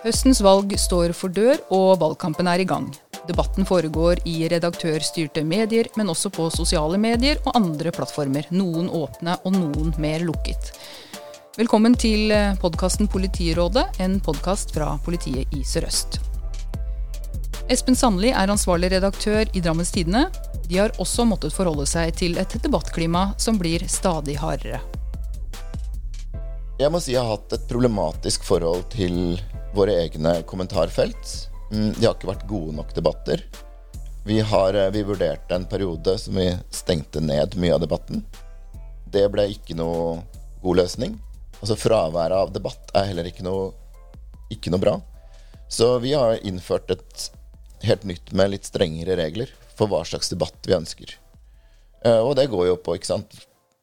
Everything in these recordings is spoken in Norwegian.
Høstens valg står for dør, og valgkampen er i gang. Debatten foregår i redaktørstyrte medier, men også på sosiale medier og andre plattformer. Noen åpne og noen mer lukket. Velkommen til podkasten Politirådet, en podkast fra politiet i Sør-Øst. Espen Sandli er ansvarlig redaktør i Drammens Tidende. De har også måttet forholde seg til et debattklima som blir stadig hardere. Jeg må si jeg har hatt et problematisk forhold til våre egne kommentarfelt. Mm, de har ikke vært gode nok debatter. Vi, har, eh, vi vurderte en periode som vi stengte ned mye av debatten. Det ble ikke noe god løsning. Altså Fraværet av debatt er heller ikke noe, ikke noe bra. Så vi har innført et helt nytt med litt strengere regler for hva slags debatt vi ønsker. Eh, og det går jo på ikke sant,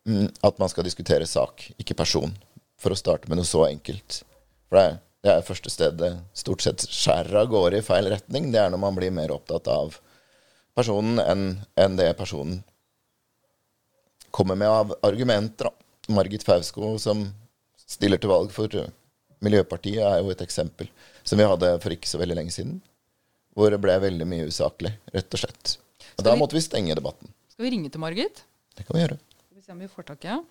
mm, at man skal diskutere sak, ikke person. For å starte med noe så enkelt. For det er det er første stedet det stort sett skjærer av gårde i feil retning. Det er når man blir mer opptatt av personen enn, enn det personen kommer med av argumenter. Da. Margit Fausko, som stiller til valg for Miljøpartiet, er jo et eksempel som vi hadde for ikke så veldig lenge siden. Hvor det ble veldig mye usaklig, rett og slett. Og Da måtte vi stenge debatten. Skal vi ringe til Margit? Det kan vi gjøre. Skal vi se om vi får tak i henne.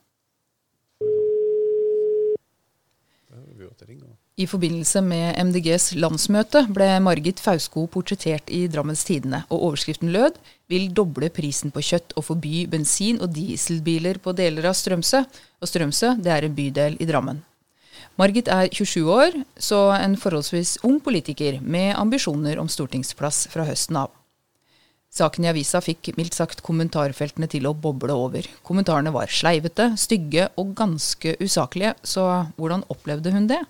I forbindelse med MDGs landsmøte ble Margit Fausko portrettert i Drammens Tidende, og overskriften lød 'Vil doble prisen på kjøtt og forby bensin- og dieselbiler på deler av Strømsø'. Og Strømsø det er en bydel i Drammen. Margit er 27 år, så en forholdsvis ung politiker med ambisjoner om stortingsplass fra høsten av. Saken i avisa fikk mildt sagt kommentarfeltene til å boble over. Kommentarene var sleivete, stygge og ganske usaklige, så hvordan opplevde hun det?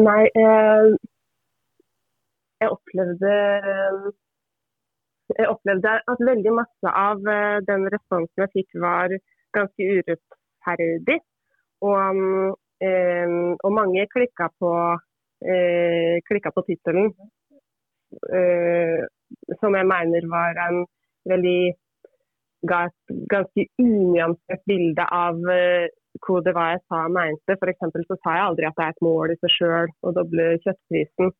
Nei, eh, jeg opplevde jeg opplevde at veldig masse av eh, den responsen jeg fikk var ganske urettferdig. Og, eh, og mange klikka på, klikka på tittelen, som jeg mener var en veldig ga et ganske unyansert bilde av hva det var jeg sa og mente. F.eks. så sa jeg aldri at det er et mål i seg sjøl å doble kjøttprisen.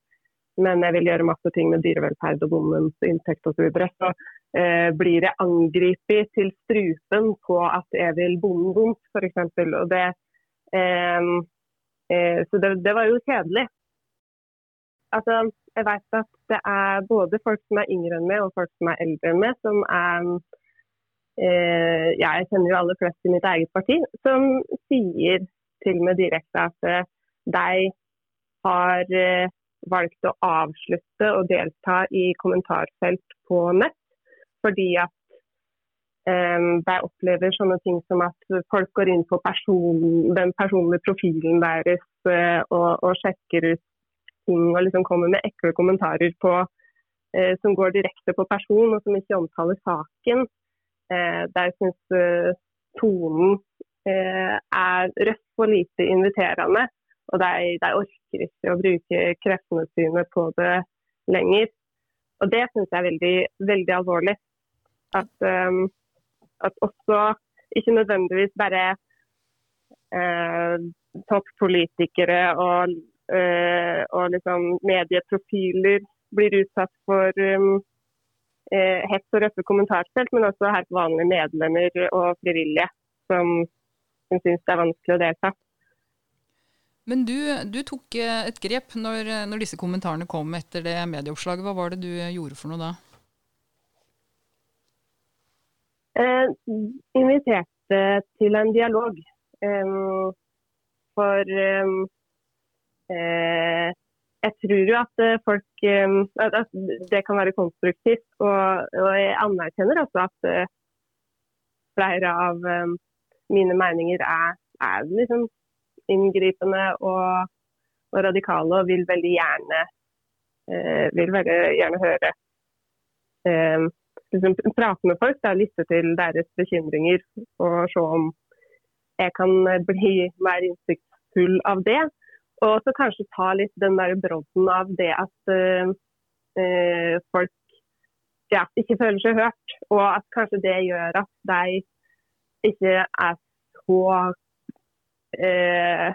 Men jeg vil gjøre masse ting med dyrevelferd og bondens inntekt osv. Så, videre. så eh, blir jeg angrepet til strupen på at jeg vil bonden vondt, f.eks. Og det, eh, eh, så det, det, var jo kjedelig. Altså, jeg vet at det er både folk som er yngre enn meg og folk som er eldre enn meg, som er jeg kjenner jo aller flest i mitt eget parti, som sier til meg direkte at eh, de har eh, valgt å avslutte å delta i kommentarfelt på nett, fordi at eh, de opplever sånne ting som at folk går inn på person, den personlige profilen deres eh, og, og, sjekker ut ting og liksom kommer med ekle kommentarer på, eh, som går direkte på person og som ikke omtaler saken. Eh, der jeg syns eh, tonen eh, er røff og lite inviterende. Og de, de, orker ikke å bruke kreftene sine på det lenger. Og det syns jeg er veldig, veldig alvorlig. At, um, at, også ikke nødvendigvis bare uh, toppolitikere og, uh, og liksom medieprofiler blir utsatt for um, hets og røffe kommentarfelt, men også helt vanlige medlemmer og frivillige som, som syns det er vanskelig å delta. Men du, du tok eh, et grep når, når, disse kommentarene kom etter det medieoppslaget. Hva var det du gjorde for noe da? Eh, inviterte til en dialog. Eh, for eh, eh jeg tror jo at eh, folk eh, at det kan være konstruktivt. Og, og jeg anerkjenner også at eh, flere av mine meninger er, er liksom inngripende og, og, radikale, og vil veldig gjerne vil veldig gjerne høre liksom, prate med folk, lytte til deres bekymringer og se om jeg kan bli mer innsiktsfull av det. Og så kanskje ta litt den der brodden av det at uh, folk ja, ikke føler seg hørt. Og at kanskje det gjør at de ikke er så uh,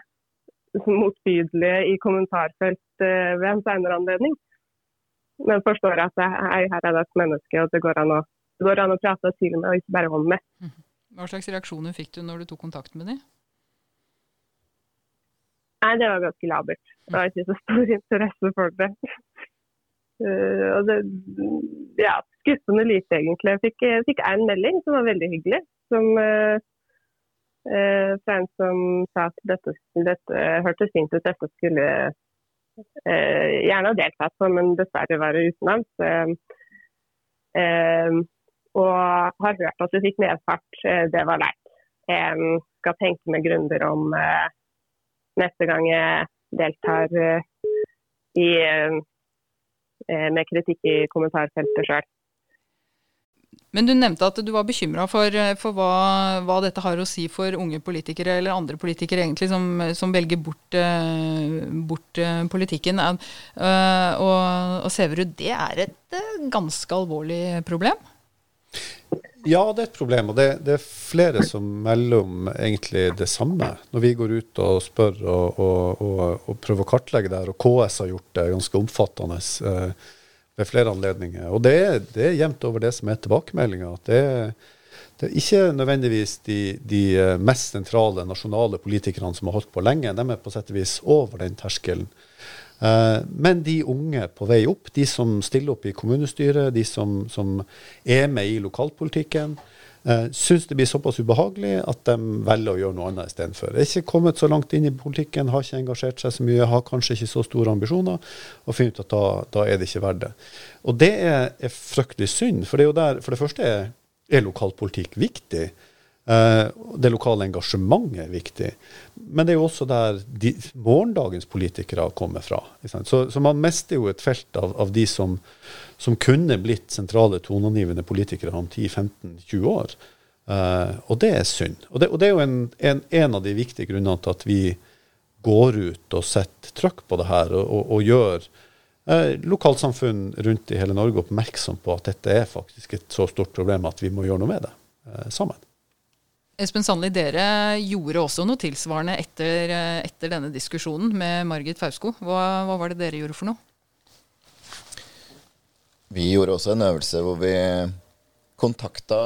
motbydelige i kommentarfelt uh, ved en senere anledning. Men forstår at det, her er det et menneske, og det går an å, går an å prate til med, og ikke bare om med. Mhm. Hva slags reaksjoner fikk du når du tok kontakt med dem? Nei, det var ganske labert. Det var ikke så stor interesse for det. Uh, og det ja, skuffende lite, egentlig. Jeg fikk, jeg fikk en melding som var veldig hyggelig. Som, uh, uh, fra en som sa at dette, dette hørtes fint ut, dette skulle gjerne ha deltatt på, men dessverre være utenlands. og har hørt at du fikk nedfart, det var leit. Um, skal tenke meg grundig om neste gang jeg deltar i Eh, med kritikk i kommentarfeltet sjøl. Men du nevnte at du var bekymra for, eh, for hva, hva, dette har å si for unge politikere, eller andre politikere egentlig, som, som velger bort, eh, bort politikken. Og, og Severud, det er et ganske alvorlig problem? Ja, det er et problem. Og det, det, er flere som melder om egentlig det samme. Når vi går ut og spør og, og, og, og prøver å kartlegge det her, og KS har gjort det ganske omfattende eh, ved flere anledninger. Og det det er jevnt over det som er tilbakemeldinga. Det, det, er ikke nødvendigvis de, de, mest sentrale nasjonale politikerne som har holdt på lenge. De er på sett og vis over den terskelen. Eh, men de unge på vei opp, de som stiller opp i kommunestyret, de som, som er med i lokalpolitikken, uh, syns det blir såpass ubehagelig at de velger å gjøre noe annet istedenfor. Er ikke kommet så langt inn i politikken, har ikke engasjert seg så mye, har kanskje ikke så store ambisjoner, og finner ut at da, da er det ikke verdt det. Og det er, er, fryktelig synd, for det er der, for det første er, er lokalpolitikk viktig. Uh, det lokale engasjementet er viktig. Men det er jo også der de, morgendagens politikere kommer fra. Så, så, man mister jo et felt av, av de som, som, kunne blitt sentrale toneangivende politikere om 10-15-20 år. Uh, og det er synd. Og det, og det er jo en, en, en, av de viktige grunnene til at vi går ut og setter trøkk på det her, og, og, og gjør eh, lokalsamfunn rundt i hele Norge oppmerksom på at dette er faktisk et så stort problem at vi må gjøre noe med det sammen. Espen Sandli, dere gjorde også noe tilsvarende etter, etter denne diskusjonen med Margit Fausko. Hva, hva, var det dere gjorde for noe? Vi gjorde også en øvelse hvor vi kontakta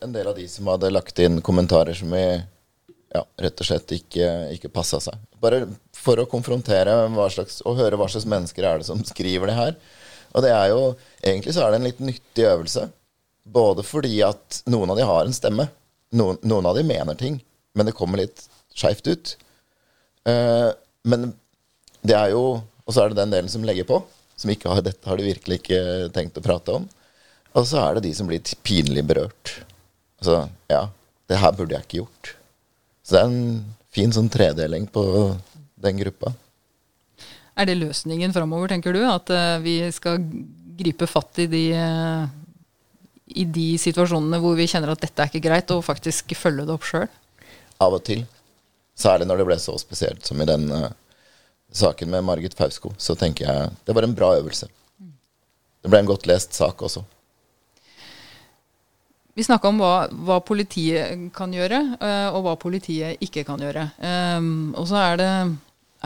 en del av de som hadde lagt inn kommentarer som vi ja, rett og slett ikke, ikke passa seg. Bare for å konfrontere slags, og høre hva slags mennesker er det som skriver det her. Og det er jo, Egentlig så er det en litt nyttig øvelse. Både fordi at noen av de har en stemme noen, noen, av de mener ting, men det kommer litt skeivt ut. Uh, men det er jo Og så er det den delen som legger på, som ikke har dette har de virkelig ikke tenkt å prate om. Og så er det de som blir pinlig berørt. Altså, ja, det her burde jeg ikke gjort. Så det er en fin sånn tredeling på den gruppa. Er det løsningen framover, tenker du? At uh, vi skal gripe fatt i de uh, i de situasjonene hvor vi kjenner at dette er ikke greit, og faktisk følge det opp sjøl? Av og til. Særlig når det ble så spesielt som i den uh, saken med Margit Fausko. Så tenker jeg det var en bra øvelse. Det ble en godt lest sak også. Vi snakka om hva, hva, politiet kan gjøre, uh, og hva politiet ikke kan gjøre. Um, og så er det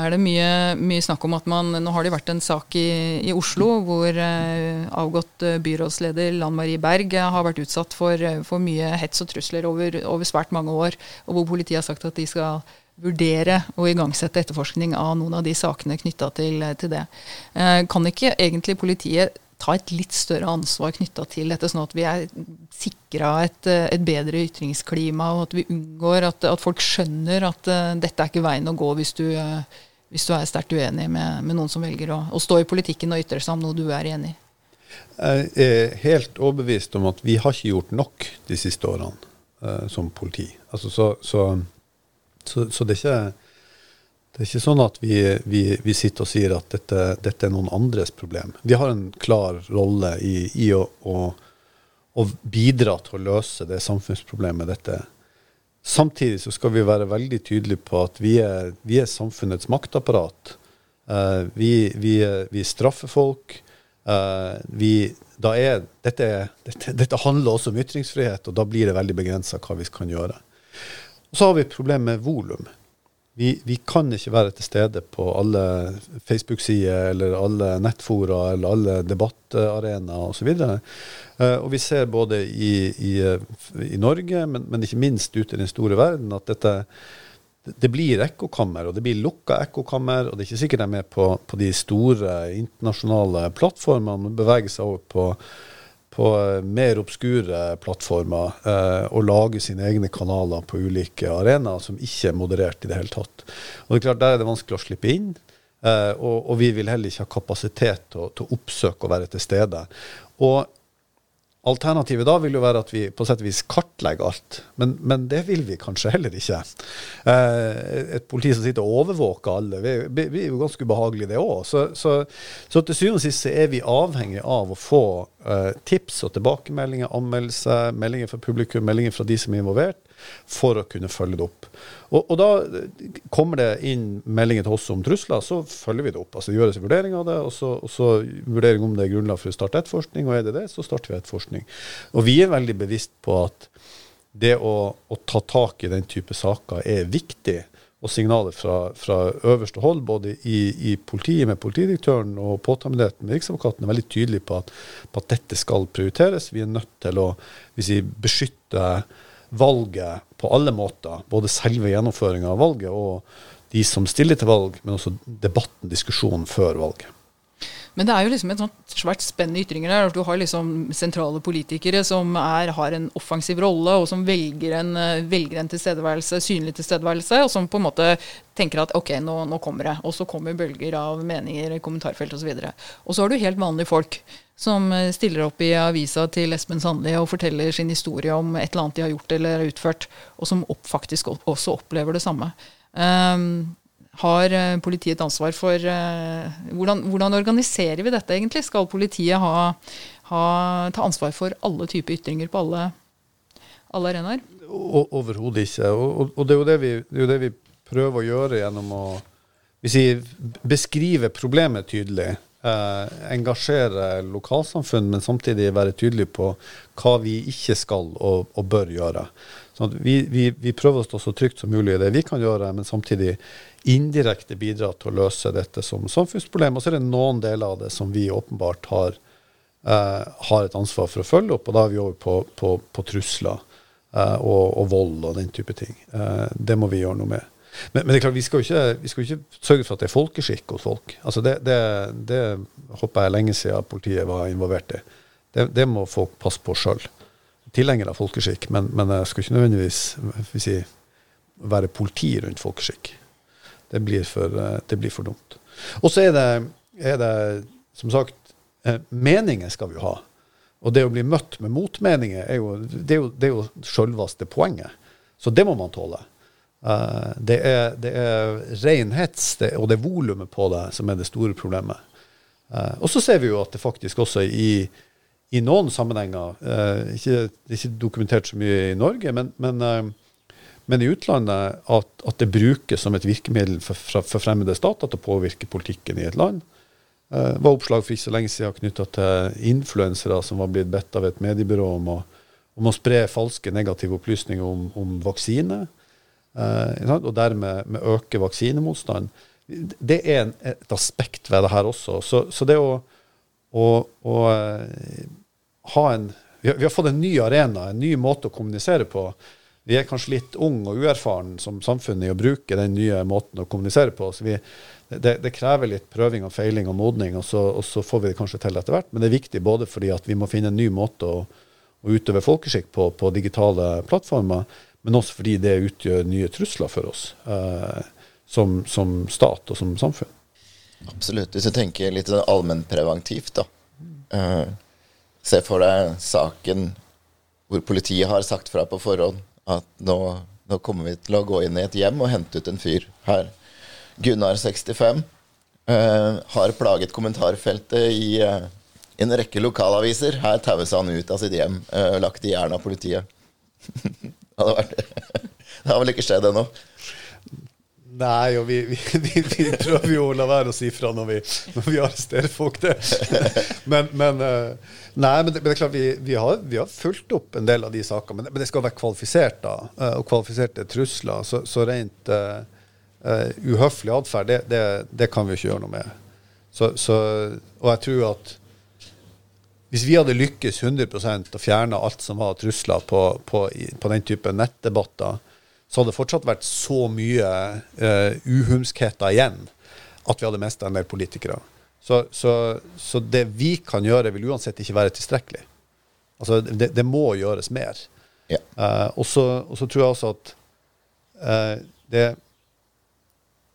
er det mye, mye, snakk om at man Nå har det vært en sak i, i Oslo hvor eh, avgått eh, byrådsleder Lan Marie Berg eh, har vært utsatt for, eh, for mye hets og trusler over, over, svært mange år, og hvor politiet har sagt at de skal vurdere å igangsette etterforskning av noen av de sakene knytta til, til, det. Eh, kan ikke egentlig politiet ta et litt større ansvar knytta til dette, sånn at vi er sikra et, et, bedre ytringsklima, og at vi unngår at, at folk skjønner at uh, dette er ikke veien å gå hvis du, uh, hvis du er sterkt uenig med, med noen som velger å, å, stå i politikken og ytre seg om noe du er enig i? Jeg er helt overbevist om at vi har ikke gjort nok de siste årene uh, som politi. Altså, så, så, så, så det er ikke det er ikke sånn at vi, vi, vi sitter og sier at dette, dette, er noen andres problem. Vi har en klar rolle i, i å, å, å, bidra til å løse det samfunnsproblemet dette er. Samtidig så skal vi være veldig tydelige på at vi er, vi er samfunnets maktapparat. Uh, vi, straffer folk. Uh, er, dette, dette, dette, handler også om ytringsfrihet, og da blir det veldig begrensa hva vi kan gjøre. Og så har vi et problem med volum. Vi, vi, kan ikke være til stede på alle Facebook-sider eller alle nettfora eller alle debattarenaer osv. Uh, og vi ser både i, i, i Norge, men, men, ikke minst ute i den store verden, at dette det blir ekkokammer, og det blir lukka ekkokammer. Og det er ikke sikkert de er med på, på de store internasjonale plattformene, men beveger seg over på, på mer obskure plattformer eh, og lage sine egne kanaler på ulike arenaer som ikke er moderert i det hele tatt. Og det er klart, Der er det vanskelig å slippe inn. Eh, og, og, vi vil heller ikke ha kapasitet til, til å oppsøke og være til stede. Og Alternativet da vil jo være at vi på sett og vis kartlegger alt, men, men, det vil vi kanskje heller ikke. Eh, et politi som sitter og overvåker alle, er jo ganske ubehagelige det òg. Så, så, så, til syvende og sist er vi avhengig av å få eh, tips og tilbakemeldinger, anmeldelser, meldinger fra publikum, meldinger fra de som er involvert, for å kunne følge det opp. Og, og, da kommer det inn meldinger til oss om trusler, så følger vi det opp. Altså gjøres en vurdering av det, og så, og så vurdering om det er grunnlag for å starte etterforskning, og er det det, så starter vi etterforskning. Og vi er veldig bevisst på at det å, å ta tak i den type saker er viktig. Og signaler fra, fra øverste hold, både i, i, politiet med politidirektøren og påtalemyndigheten med Riksadvokaten, er veldig tydelige på at, på at, dette skal prioriteres. Vi er nødt til å si, beskytte valget på alle måter. Både selve gjennomføringa av valget og de som stiller til valg, men også debatten, diskusjonen før valget. Men det er jo liksom et sånt svært spenn i ytringer der. Du har liksom sentrale politikere som er, har en offensiv rolle, og som velger en, velger en, tilstedeværelse, synlig tilstedeværelse, og som på en måte tenker at ok, nå, nå kommer det. Og så kommer bølger av meninger, kommentarfelt osv. Og, så og så har du helt vanlige folk som stiller opp i avisa til Espen Sandli og forteller sin historie om et eller annet de har gjort eller utført, og som opp, faktisk også opplever det samme. Um, har eh, politiet et ansvar for uh, hvordan, hvordan, organiserer vi dette egentlig? Skal politiet ha, ha, ta ansvar for alle typer ytringer på alle, alle arenaer? Overhodet ikke. Og, og, det, er vi, det, er jo det vi, prøver å gjøre gjennom å si, beskrive problemet tydelig. Uh, engasjere lokalsamfunn, men samtidig være tydelig på hva vi ikke skal og, og bør gjøre. Sånn vi, vi, vi, prøver å stå så trygt som mulig i det vi kan gjøre, men samtidig indirekte bidra til å løse dette som samfunnsproblem. Og så er det noen deler av det som vi åpenbart har, eh, har et ansvar for å følge opp, og da er vi over på, på, på trusler Eh, og, og, vold og den type ting. Uh, det må vi gjøre noe med. Men, men, det er klart, vi skal, ikke, ikke sørge for at det er folkeskikk hos folk. Altså det, det, det håper jeg lenge siden politiet var involvert i. Det, det må folk passe på sjøl. Tilhenger av folkeskikk, men, men jeg skal ikke nødvendigvis si, være politi rundt folkeskikk. Det blir for, eh, det blir for dumt. Og så er er det, som sagt, eh, meninger skal vi jo ha. Og det å bli møtt med motmeninger er jo, det er jo, det er jo selveste poenget. Så det må man tåle. Uh, det, er, det er ren det, og det er volumet på det som er det store problemet. Uh, og så ser vi jo at det faktisk også i, i noen sammenhenger uh, ikke, Det er ikke dokumentert så mye i Norge, men, men men i utlandet at, at, det brukes som et virkemiddel for, for, fremmede stater til å påvirke politikken i et land. Det var oppslag for ikke så lenge siden knytta til influensere som var blitt bedt av et mediebyrå om å, om å spre falske negative opplysninger om, om vaksine, og dermed med øke vaksinemotstand. Det er en, et aspekt ved det her også. Så, så det å, å, å uh, ha en vi har, vi har fått en ny arena, en ny måte å kommunisere på vi er kanskje litt ung og uerfaren som samfunn i å bruke den nye måten å kommunisere på. vi, det, det, krever litt prøving og feiling og modning, og så, og så, får vi det kanskje til etter hvert. Men det er viktig både fordi at vi må finne en ny måte å, å utøve folkeskikk på på digitale plattformer, men også fordi det utgjør nye trusler for oss eh, som, som, stat og som samfunn. Absolutt. Hvis du tenker litt sånn allmennpreventivt, da. Eh, se for deg saken hvor politiet har sagt fra på forhånd at nå, nå, kommer vi til å gå inn i et hjem og hente ut en fyr her. Gunnar, 65, eh, har plaget kommentarfeltet i eh, en rekke lokalaviser. Her taues han ut av sitt hjem, eh, lagt i jern av politiet. det hadde vært Det har vel ikke skjedd ennå? Nei, og vi, vi, vi, vi, prøver jo å la være å si fra når vi, når vi arresterer folk, det. Men, men, eh, nei, men, det, men det er klart vi, har, har, fulgt opp en del av de sakene. Men, men det skal være kvalifisert, da. Eh, og kvalifiserte trusler. Så, så rent uh, uhøflig atferd, det, det, det, kan vi ikke gjøre noe med. Så, så, og jeg tror at hvis vi hadde lykkes 100% å fjerne alt som var trusler på, på, på, den type nettdebatter, så hadde det fortsatt vært så mye uh, uhumskheter igjen at vi hadde mista en del politikere. Så, så, så, det vi kan gjøre, vil uansett ikke være tilstrekkelig. Altså, det, det må gjøres mer. Ja. Uh, og så tror jeg også at uh, det,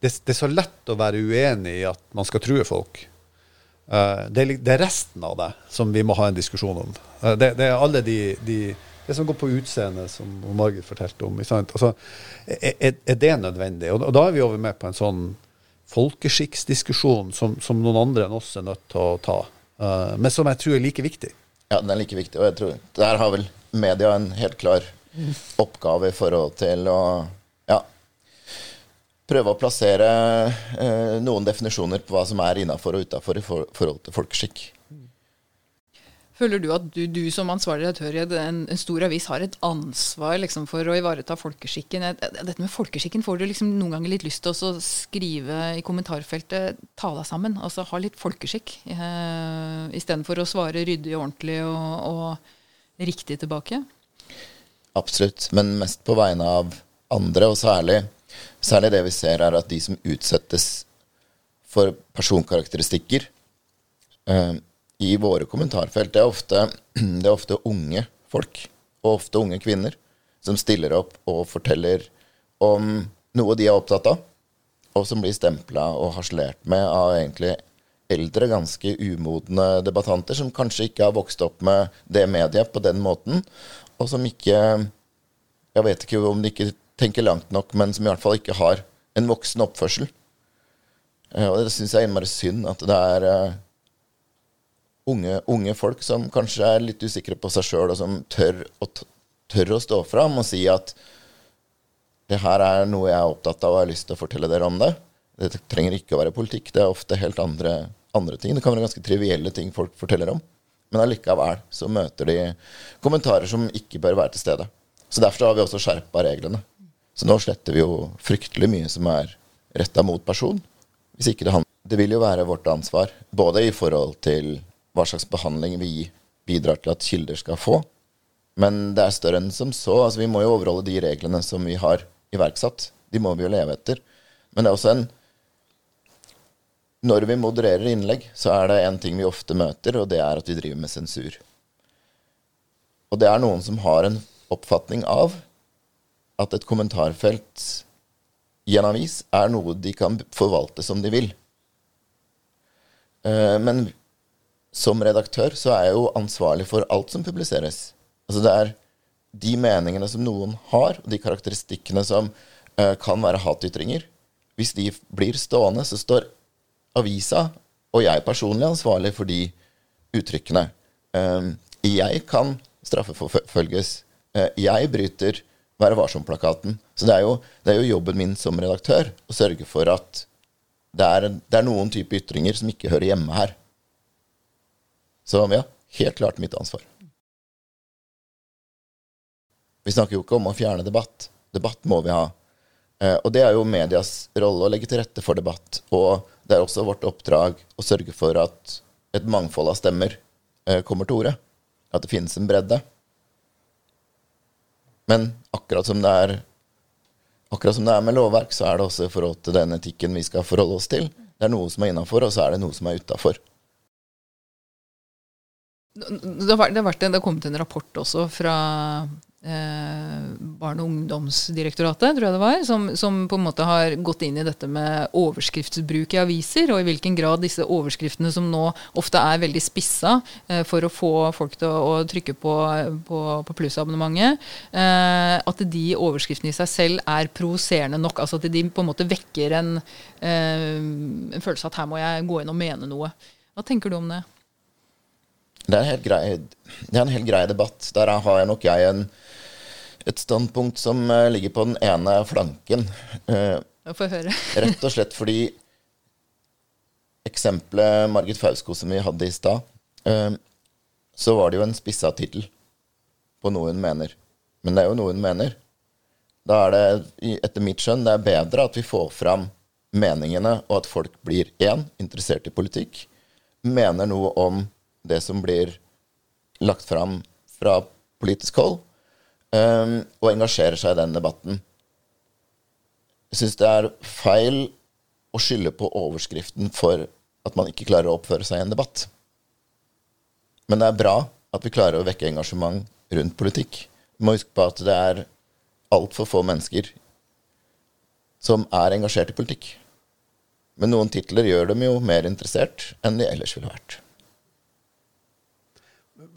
det, det, er så lett å være uenig i at man skal true folk. Uh, det, er resten av det som vi må ha en diskusjon om. Uh, det, det, er alle de, de, Det som går på utseendet, som Margit fortalte om. Altså, er, er, det nødvendig? Og, da er vi over med på en sånn folkeskikksdiskusjon som, som, noen andre enn oss er nødt til å ta. Uh, men som jeg tror er like viktig. Ja, den er like viktig. Og jeg tror der har vel media en helt klar oppgave i forhold til å prøve å plassere eh, noen definisjoner på hva som er innafor og utafor i for, forhold til folkeskikk. Føler du at du, du som ansvarlig redaktør i en, en, stor avis har et ansvar liksom, for å ivareta folkeskikken? Dette med folkeskikken får du liksom noen ganger litt lyst til å skrive i kommentarfeltet 'ta deg sammen', altså ha litt folkeskikk, eh, istedenfor å svare ryddig og ordentlig og, og riktig tilbake? Absolutt, men mest på vegne av andre, og særlig Særlig det vi ser, er at de som utsettes for personkarakteristikker eh, i våre kommentarfelt, det er, ofte, det er ofte unge folk, og ofte unge kvinner, som stiller opp og forteller om noe de er opptatt av, og som blir stempla og harselert med av egentlig eldre, ganske umodne debattanter som kanskje ikke har vokst opp med det mediet på den måten, og som ikke Jeg vet ikke om de ikke tenker langt nok, men som i hvert fall ikke har en voksen oppførsel. Uh, og det syns jeg er innmari synd, at det er uh, unge, unge, folk som kanskje er litt usikre på seg sjøl, og som tør å, tør å, stå fram og si at det her er noe jeg er opptatt av og har lyst til å fortelle dere om det. Det trenger ikke å være politikk, det er ofte helt andre, andre ting. Det kan være ganske trivielle ting folk forteller om. Men allikevel så møter de kommentarer som ikke bør være til stede. Så derfor har vi også skjerpa reglene. Så nå sletter vi jo fryktelig mye som er retta mot person. Hvis ikke det handler Det vil jo være vårt ansvar, både i forhold til hva slags behandling vi bidrar til at kilder skal få, men det er større enn som så. Altså, vi må jo overholde de reglene som vi har iverksatt. De må vi jo leve etter. Men det er også en Når vi modererer innlegg, så er det en ting vi ofte møter, og det er at vi driver med sensur. Og det er noen som har en oppfatning av at et kommentarfelt i en avis er noe de kan forvalte som de vil. Eh, men som redaktør så er jeg jo ansvarlig for alt som publiseres. Altså det er de meningene som noen har, og de karakteristikkene som uh, kan være hatytringer. Hvis de blir stående, så står avisa og jeg personlig ansvarlig for de uttrykkene. Uh, jeg kan straffeforfølges. Jeg bryter være varsom-plakaten. Så det er, jo, det er, jo, jobben min som redaktør å sørge for at det er, det er noen type ytringer som ikke hører hjemme her. Så ja, helt klart mitt ansvar. Vi snakker jo ikke om å fjerne debatt. Debatt må vi ha. Eh, og det er jo medias rolle å legge til rette for debatt. Og det er også vårt oppdrag å sørge for at et mangfold av stemmer eh, kommer til orde. At det finnes en bredde. Men akkurat som det er akkurat som det er med lovverk, så er det også i forhold til den etikken vi skal forholde oss til. Det er noe som er innafor, og så er det noe som er utafor. Det har, kommet en rapport også fra Barne- og ungdomsdirektoratet, tror jeg det var, som, som, på en måte har gått inn i dette med overskriftsbruk i aviser, og i hvilken grad disse overskriftene som nå ofte er veldig spissa eh, for å få folk til å, å trykke på, på, på plussabonnementet, eh, at de overskriftene i seg selv er provoserende nok. Altså at de på en måte vekker en, eh, en følelse av at her må jeg gå inn og mene noe. Hva tenker du om det? Det er, en helt grei, det er en helt grei debatt. Der har jeg nok jeg en et standpunkt som uh, ligger på den ene flanken. Uh, Få høre. rett og slett fordi eksempelet Margit Fausko som vi hadde i stad, uh, så var det jo en spissa tittel på noe hun mener. Men det er jo noe hun mener. Da er det, etter mitt skjønn, det er bedre at vi får fram meningene, og at folk blir én, interessert i politikk, mener noe om det som blir lagt fram fra politisk hold, um, og engasjerer seg i den debatten. Jeg syns det er feil å skylde på overskriften for at man ikke klarer å oppføre seg i en debatt. Men det er bra at vi klarer å vekke engasjement rundt politikk. Vi må huske på at det er altfor få mennesker som er engasjert i politikk. Men noen titler gjør dem jo mer interessert enn de ellers ville vært.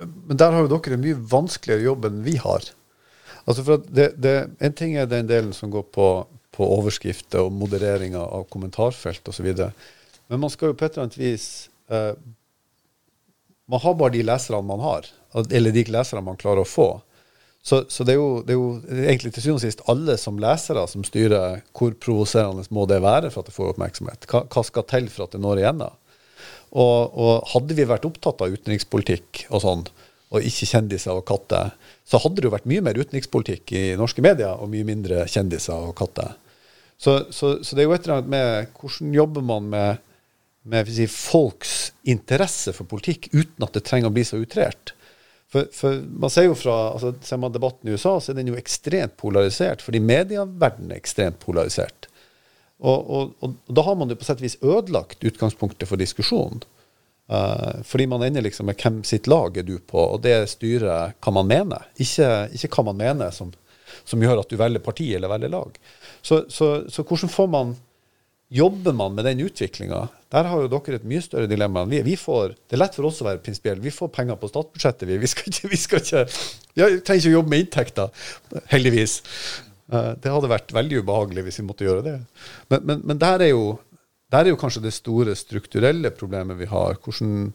Men der har jo dere en mye vanskeligere jobb enn vi har. Altså for det, det, En ting er den delen som går på, på overskrifter og modereringer av kommentarfelt osv. Men man skal jo på et eller annet vis eh, Man har bare de leserne man har, eller de leserne man klarer å få. Så, så det, er jo, det, er jo, egentlig til syvende og sist alle som lesere som styrer hvor provoserende må det være for at det får oppmerksomhet. Hva, hva skal til for at det når igjennom? Og, og, hadde vi vært opptatt av utenrikspolitikk og sånn, og ikke kjendiser og katter, så hadde det jo vært mye mer utenrikspolitikk i norske medier og mye mindre kjendiser og katter. Så, så, så det er jo et eller annet med hvordan jobber man med, med si, folks interesse for politikk uten at det trenger å bli så utrert. For, for, man ser jo fra, altså, Ser man debatten i USA, så er den jo ekstremt polarisert, fordi medieverdenen er ekstremt polarisert. Og, og, og, da har man jo på sett og vis ødelagt utgangspunktet for diskusjonen. Uh, fordi man ender liksom med hvem sitt lag er du på, og det styrer hva man mener. Ikke, ikke hva man mener som, som, gjør at du velger parti eller velger lag. Så, så, så hvordan får man Jobber man med den utviklinga? Der har jo dere et mye større dilemma enn vi. vi får, det er lett for oss å være prinsipielle. Vi får penger på statsbudsjettet. Vi, vi skal ikke, vi skal ikke, vi trenger ikke å jobbe med inntekter, heldigvis. Eh, det hadde vært veldig ubehagelig hvis vi måtte gjøre det. Men, men, men der, er jo, der, er jo, kanskje det store strukturelle problemet vi har. Hvordan,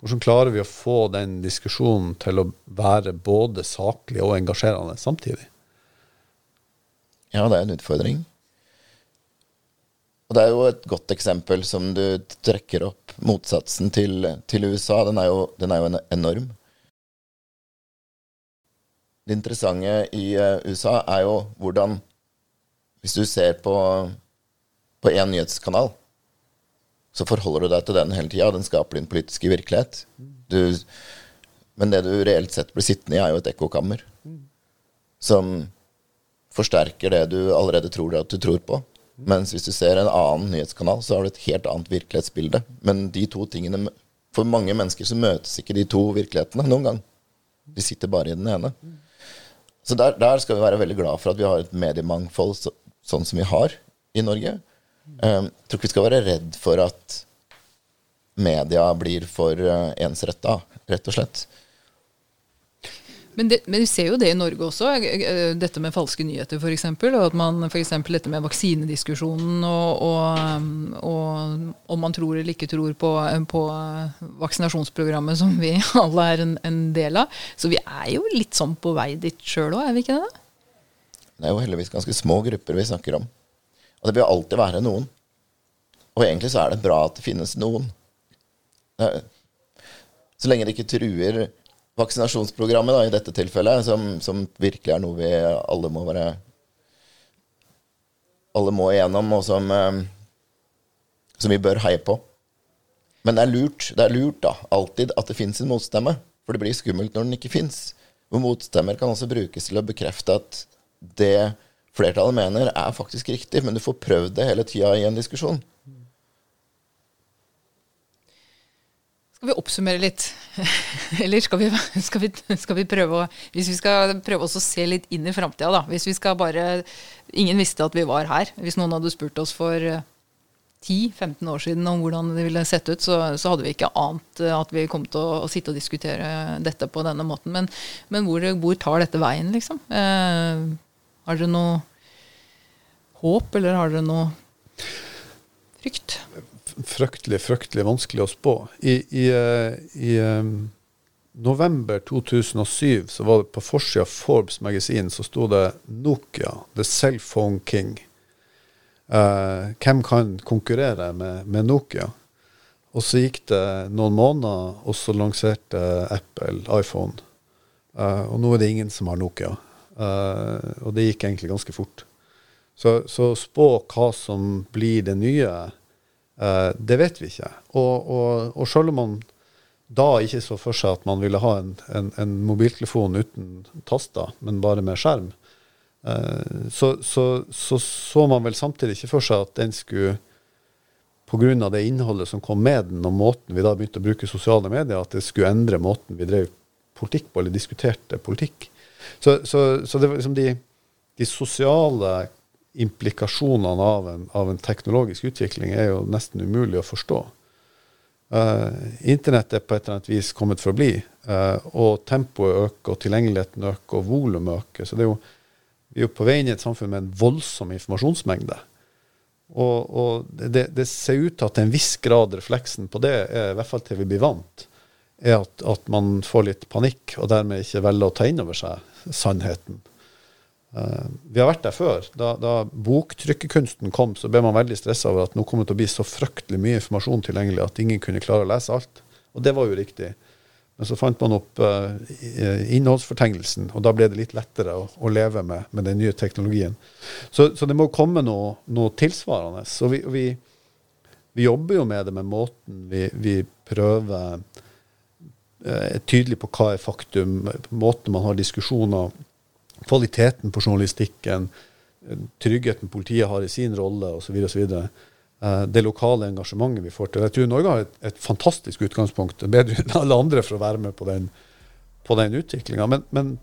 hvordan, klarer vi å få den diskusjonen til å være både saklig og engasjerende samtidig? Ja, det er en utfordring. Og det er jo et godt eksempel som du trekker opp. Motsatsen til, til USA, den er, jo, den er jo enorm. Det interessante i eh, USA er jo hvordan Hvis du ser på på én nyhetskanal, så forholder du deg til den hele tida, og den skaper din politiske virkelighet. Du, men det du reelt sett blir sittende i, er jo et ekkokammer. Som forsterker det du allerede tror at du tror på. Mens hvis du ser en annen nyhetskanal, så har du et helt annet virkelighetsbilde. Men de to tingene For mange mennesker så møtes ikke de to virkelighetene noen gang. De sitter bare i den ene. Så der, der, skal vi være veldig glad for at vi har et mediemangfold så, sånn som vi har i Norge. Jeg tror ikke vi skal være redd for at media blir for uh, ensretta, rett og slett. Men, det, men, vi ser jo det i Norge også, eh, eh, dette med falske nyheter f.eks. Og at man f.eks. dette med vaksinediskusjonen og, og, og, om man tror eller ikke tror på, på, vaksinasjonsprogrammet som vi alle er en, en, del av. Så vi er jo litt sånn på vei dit sjøl òg, er vi ikke det? Det er jo heldigvis ganske små grupper vi snakker om. Og det vil alltid være noen. Og egentlig så er det bra at det finnes noen. Så lenge det ikke truer vaksinasjonsprogrammet da, i dette tilfellet, som, som, virkelig er noe vi alle må være Alle må igjennom, og som, eh, som vi bør heie på. Men det er lurt, det er lurt da, alltid at det fins en motstemme. For det blir skummelt når den ikke fins. Og motstemmer kan også brukes til å bekrefte at det flertallet mener, er faktisk riktig, men du får prøvd det hele tida i en diskusjon. Skal vi oppsummere litt? Eller skal vi, skal, vi, skal vi, prøve å Hvis vi skal prøve å se litt inn i framtida, da. Hvis vi skal bare Ingen visste at vi var her. Hvis noen hadde spurt oss for 10-15 eh, år siden om hvordan det ville sett ut, så, så, hadde vi ikke ant eh, at vi kom til å, å sitte og diskutere dette på denne måten. Men, men hvor, hvor, tar dette veien, liksom? Eh, har dere noe håp, eller har dere noe frykt? fryktelig, fryktelig vanskelig å spå. I, i, eh, i um, november 2007 så var det på forsida av Forbes Magasin så sto det Nokia, the cell phone king. Uh, hvem kan konkurrere med, med, Nokia? Og så gikk det noen måneder, og så lanserte Apple iPhone. Uh, og nå er det ingen som har Nokia. Uh, og det gikk egentlig ganske fort. Så, så spå hva som blir det nye, uh, det vet vi ikke. Og, og, og selv om man da ikke så for seg at man ville ha en, en, en mobiltelefon uten taster, men bare med skjerm, uh, så, så, så, så man vel samtidig ikke for seg at den skulle pga. det innholdet som kom med den, og måten vi da begynte å bruke sosiale medier, at det skulle endre måten vi drev politikk på, eller diskuterte politikk. Så, så, så det var liksom de, de sosiale implikasjonene av en, av en, teknologisk utvikling er jo nesten umulig å forstå. Uh, Internett er på et eller annet vis kommet for å bli, uh, og tempoet øker, og tilgjengeligheten øker, og volumet øker. Så det er jo, vi er jo på vei inn i et samfunn med en voldsom informasjonsmengde. Og, og det, det, ser ut til at en viss grad refleksen på det, er, i hvert fall til vi blir vant, er at, at, man får litt panikk, og dermed ikke velger å ta inn over seg sannheten. Uh, vi har vært der før. Da, da boktrykkekunsten kom, så ble man veldig stressa over at nå kommer det til å bli så fryktelig mye informasjon tilgjengelig at ingen kunne klare å lese alt. Og det var jo riktig. Men så fant man opp uh, innholdsfortegnelsen, og da ble det litt lettere å, å leve med, med, den nye teknologien. Så, så det må komme noe, noe tilsvarende. Så vi, vi, vi, jobber jo med det med måten vi, vi prøver uh, tydelig på hva er faktum, måten man har diskusjoner, kvaliteten på journalistikken, tryggheten politiet har i sin rolle osv. osv. Eh, det lokale engasjementet vi får til. Jeg tror Norge har et, et fantastisk utgangspunkt, bedre enn alle andre, for å være med på den, på den utviklinga. Men, men,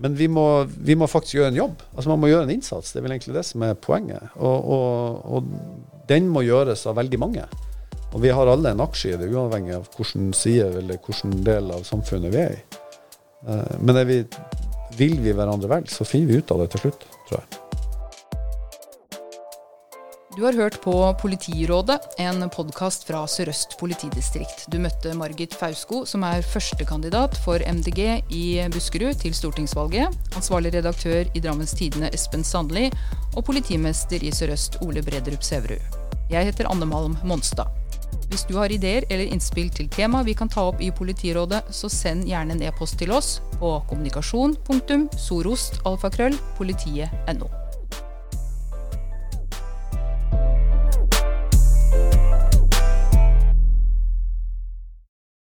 men vi, må, vi, må, faktisk gjøre en jobb. Altså Man må gjøre en innsats. Det er vel egentlig det som er poenget. Og, og, og den må gjøres av veldig mange. Og vi har alle en aksje i det, uavhengig av hvilken side eller hvilken del av samfunnet vi er i. Eh, men vi, vil vi hverandre vel, så finner vi ut av det til slutt, tror jeg. Du har hørt på Politirådet, en podkast fra Sør-Øst politidistrikt. Du møtte Margit Fausko, som er førstekandidat for MDG i Buskerud til stortingsvalget. Ansvarlig redaktør i Drammens Tidende Espen Sandli, og politimester i Sør-Øst Ole Bredrup Sæverud. Jeg heter Anne Malm Monstad. Hvis du har ideer eller innspill til tema vi kan ta opp i Politirådet, så send gjerne en e-post til oss på kommunikasjon.sorostalfakrøllpolitiet.no.